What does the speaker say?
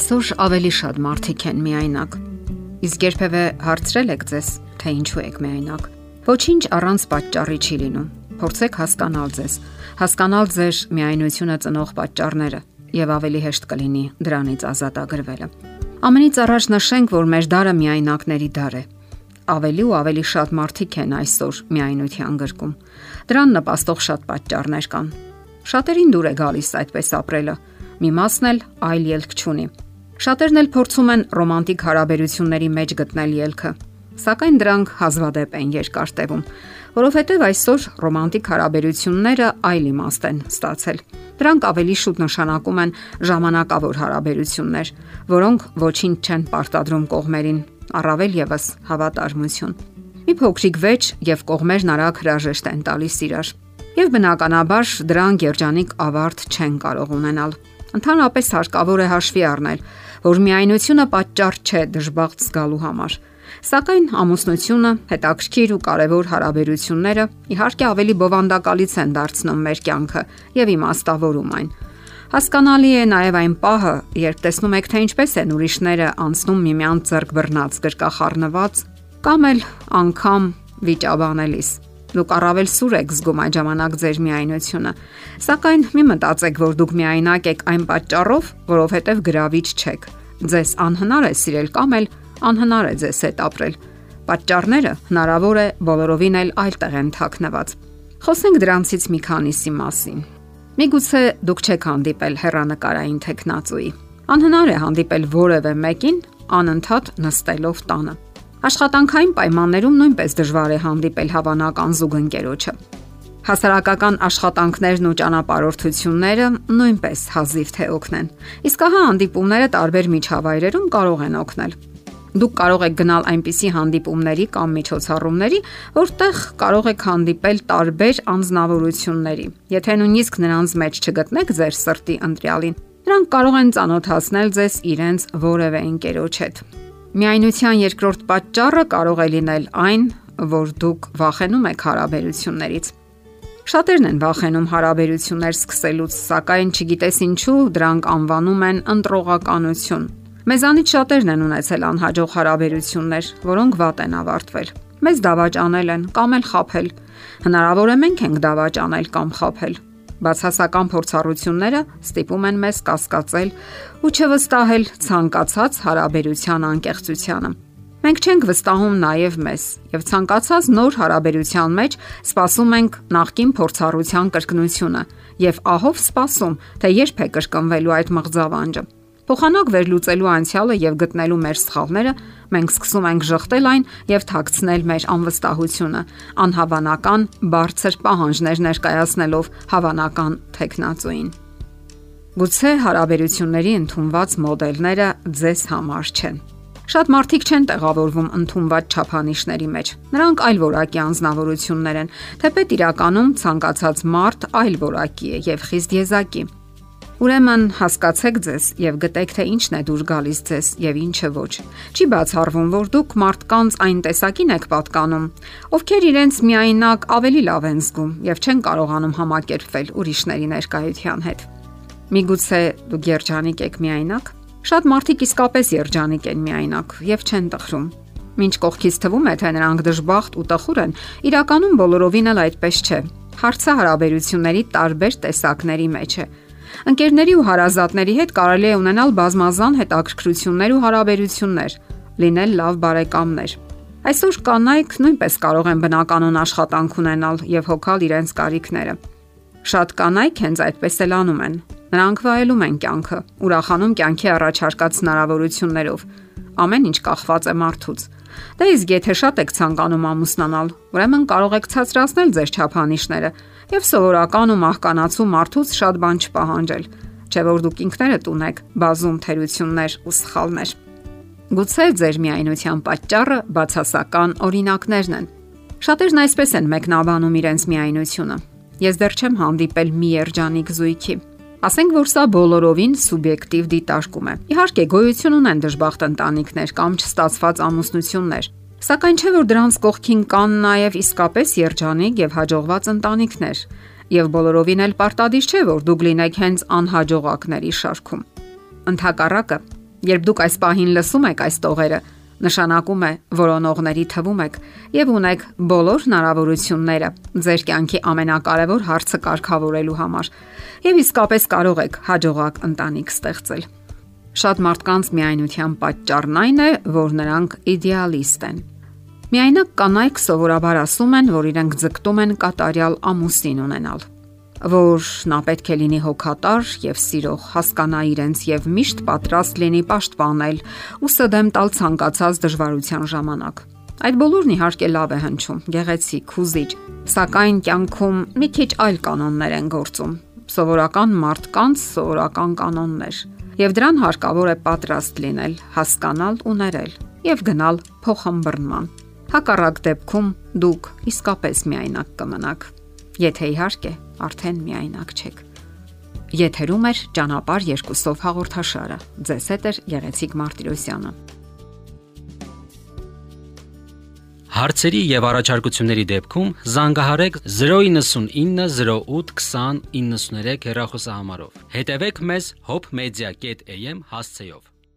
Այսօր ավելի շատ մարդիկ են միայնակ։ Իսկ երբևէ հարցրել եք ձեզ, թե ինչու եք միայնակ։ Ոչինչ առանց պատճառի չի լինում։ Փորձեք հասկանալ ձեզ, հասկանալ ձեր միայնությունը ծնող պատճառները եւ ավելի հեշտ կլինի դրանից ազատագրվելը։ Ամենից առաջ նշենք, որ մեր դարը միայնակների դար է։ Ավելի ու ավելի շատ մարդիկ են այսօր միայնության գրկում։ Դրան նպաստող շատ պատճառներ կան։ Շատերին դուր է գալիս այդպես ապրելը մի մասն էլ այլ ելք չունի։ Շատերն էլ փորձում են ռոմանտիկ հարաբերությունների մեջ գտնել ելքը, սակայն դրանք հազվադեպ են երկար տևում, որովհետև այսօր ռոմանտիկ հարաբերությունները այլ իմաստ են ստացել։ Դրանք ավելի շուտ նշանակում են ժամանակավոր հարաբերություններ, որոնք ոչինչ չեն պարտադրում կողմերին, առավել եւս հավատարմություն։ Մի փոքրիկ վեճ եւ կողմերն արագ հրաժեշտ են տալիս իրար։ Եվ բնականաբար դրանք երջանիկ ավարտ չեն կարող ունենալ։ Ընդհանրապես հարկավոր է հաշվի առնել, որ միայնությունը պատճառ չէ դժբախտ զգալու համար։ Սակայն ամուսնությունը, հետաքրքիր ու կարևոր հարաբերությունները իհարկե ավելի բովանդակալից են դարձնում մեր կյանքը եւ իմաստավորում այն։ Հասկանալի է նաև այն պահը, երբ տեսնում եք, թե ինչպես են ուրիշները անցնում միմյանց ձեռք բռնած, գրկախառնված կամ էլ անգամ վիճաբանելիս։ Դուք առավել սուր եք զգում այդ ժամանակ ձեր միայնությունը։ Սակայն մի մտածեք, որ դուք միայնակ եք այն պատճառով, որովհետև գրավիչ չեք։ Ձեզ անհնար է սիրել կամ էլ անհնար է ձեզ հետ ապրել։ Պատճառները հնարավոր է բոլորովին էլ այլտեղ են թաքնված։ Խոսենք դրանցից մի քանիսի մասին։ Միգուցե դուք չեք հանդիպել հերանեկարային տեխնացուի։ Անհնար է հանդիպել որևէ մեկին անընդհատ նստելով տանը Աշխատանքային պայմաններում նույնպես դժվար է հանդիպել հավանական զուգընկերոջը։ Հասարակական աշխատանքներն ու ճանապարհորդությունները նույնպես հազիվ թե օգնեն։ Իսկ ահա հանդիպումները տարբեր միջավայրերում կարող են օգնել։ Դուք կարող եք գնալ այնպիսի հանդիպումների կամ միջոցառումների, որտեղ կարող եք հանդիպել տարբեր անznավորությունների։ Եթե նույնիսկ նրանց մեջ չգտնեք ձեր սրտի ընտրյալին, նրանք կարող են ճանոթացնել ձեզ իրենց որևէ ընկերոջ հետ։ Միայնության երկրորդ պատճառը կարող է լինել այն, որ դուք վախենում եք հարաբերություններից։ Շատերն են վախենում հարաբերություններ սկսելուց, սակայն չգիտես ինչու դրանք անվանում են ընտրողականություն։ Մեզանից շատերն են ունեցել անհաջող հարաբերություններ, որոնք վատ են ավարտվել։ Մեզ դավաճանել են կամ էլ խափել։ Հնարավոր է մենք ենք դավաճանել կամ խափել, Բացասական փորձառությունները ստիպում են մեզ կասկածել ու չվստահել ցանկացած հարաբերության անկեղծությանը։ Մենք չենք վստահում նաև մեզ եւ ցանկացած նոր հարաբերության մեջ սպասում ենք նախքին փորձառության կրկնությունը եւ ահով սպասում, թե երբ է կրկնվելու այդ մղձավանջը։ Փոխանակ վերլուծելու անցյալը եւ գտնելու մեր սխալները, մենք սկսում ենք շղթել այն եւ թաքցնել մեր անվստահությունը, անհավանական բարձր պահանջներ ներկայացնելով հավանական տեխնացուին։ Գուցե հարաբերությունների ընդունված մոդելները ձեզ համար չեն։ Շատ մարդիկ չեն տեղավորվում ընդունված չափանիշների մեջ։ Նրանք այլ որակի անznավորություններ են, թեպետ իրականում ցանկացած մարդ այլ որակի է եւ խիստ եզակի։ Ուրեմն հասկացեք ձեզ եւ գտեք թե ինչն է դուր գալիս ձեզ եւ ինչը ոչ։ Չի բացառվում, որ դուք մարդկանց այն տեսակին եք պատկանում, ովքեր իրենց միայնակ ավելի լավ են զգում եւ չեն կարողանում համակերպվել ուրիշների ներկայության հետ։ Միգուցե դուք երջանիկ եք միայնակ։ Շատ մարդիկ իսկապես երջանիկ են միայնակ եւ չեն տխրում։ Մինչ կողքից թվում է, թե նրանք դժբախտ ու տխուր են, իրականում բոլորովին էլ այդպես չէ։ Հարցը հարաբերությունների տարբեր տեսակների մեջ է Ընկերների ու հարազատների հետ կարելի է ունենալ բազմազան հետաքրքրություններ ու հարաբերություններ, լինել լավ բարեկամներ։ Այսօր կանայք նույնպես կարող են բնականon աշխատանք ունենալ եւ հոգալ իրենց կարիքները։ Շատ կանայք հենց այդպես էլ անում են։ Նրանք վայելում են կյանքը, ուրախանում կյանքի առաջարկած հնարավորություններով։ Ամեն ինչ կախված է մարդուց։ Դե իսկ եթե շատ եք ցանկանում ամուսնանալ, ուրեմն կարող եք ցածրացնել ձեր չափանիշները եւ սովորական ու մահկանացու մարդուց շատ բան չպահանջել, չէ որ դուք ինքներդ ունեք բազում թերություններ ու սխալներ։ Գուցե ձեր միայնության պատճառը բացասական օրինակներն են։ Շատերն այսպես են մեկնաբանում իրենց միայնությունը։ Ես դեռ չեմ հանդիպել մի երջանիկ զույգի։ Ասենք որ սա բոլորովին սուբյեկտիվ դիտարկում է։ Իհարկե գոյություն ունեն դժբախտ ընտանիքներ կամ չստացված ամուսնություններ, Սակայն չէ որ դրանց կողքին կան նաև իսկապես երջանիկ եւ հաջողված ընտանիքներ, եւ բոլորովին էլ պարտադիր չէ որ դուք լինեք հենց անհաջողակների շարքում։ Ընթակառակը Երբ դուք այս պահին լսում եք այս տողերը, նշանակում է որոնողների թվում եք եւ ունեք բոլոր հնարավորությունները ձեր կյանքի ամենակարևոր հարցը կարգավորելու համար եւ իսկապես կարող եք հաջողակ ընտանիք ստեղծել։ Շատ մարդկանց միայնության պատճառն այն է, որ նրանք իդեալիստ են։ Միայնակ կանայք սովորաբար ասում են, որ իրենք ձգտում են կատարյալ ամուսին ունենալ որ նա պետք է լինի հոգատար եւ սիրող, հասկանա իրենց եւ միշտ պատրաստ լինի պաշտպանել ու սդեմ տալ ցանկացած դժվարության ժամանակ։ Այդ բոլորն իհարկե լավ է հնչում, գեղեցիկ, հուզիչ, սակայն կյանքում մի քիչ այլ կանոններ են գործում։ Սովորական մարդկանց սովորական կանոններ։ Եվ դրան հարկավոր է պատրաստ լինել, հասկանալ ու ներել եւ գնալ փոխհմբռնման։ Հակառակ դեպքում դուք իսկապես միայնակ կմնաք։ Եթե իհարկե արդեն միայնակ չեք։ Եթերում է ճանապար երկուսով հաղորդաշարը։ Ձեզ հետ է Գեղեցիկ Մարտիրոսյանը։ Հարցերի եւ առաջարկությունների դեպքում զանգահարեք 099 08 20 93 հեռախոսահամարով։ Հետևեք մեզ hopmedia.am հասցեով։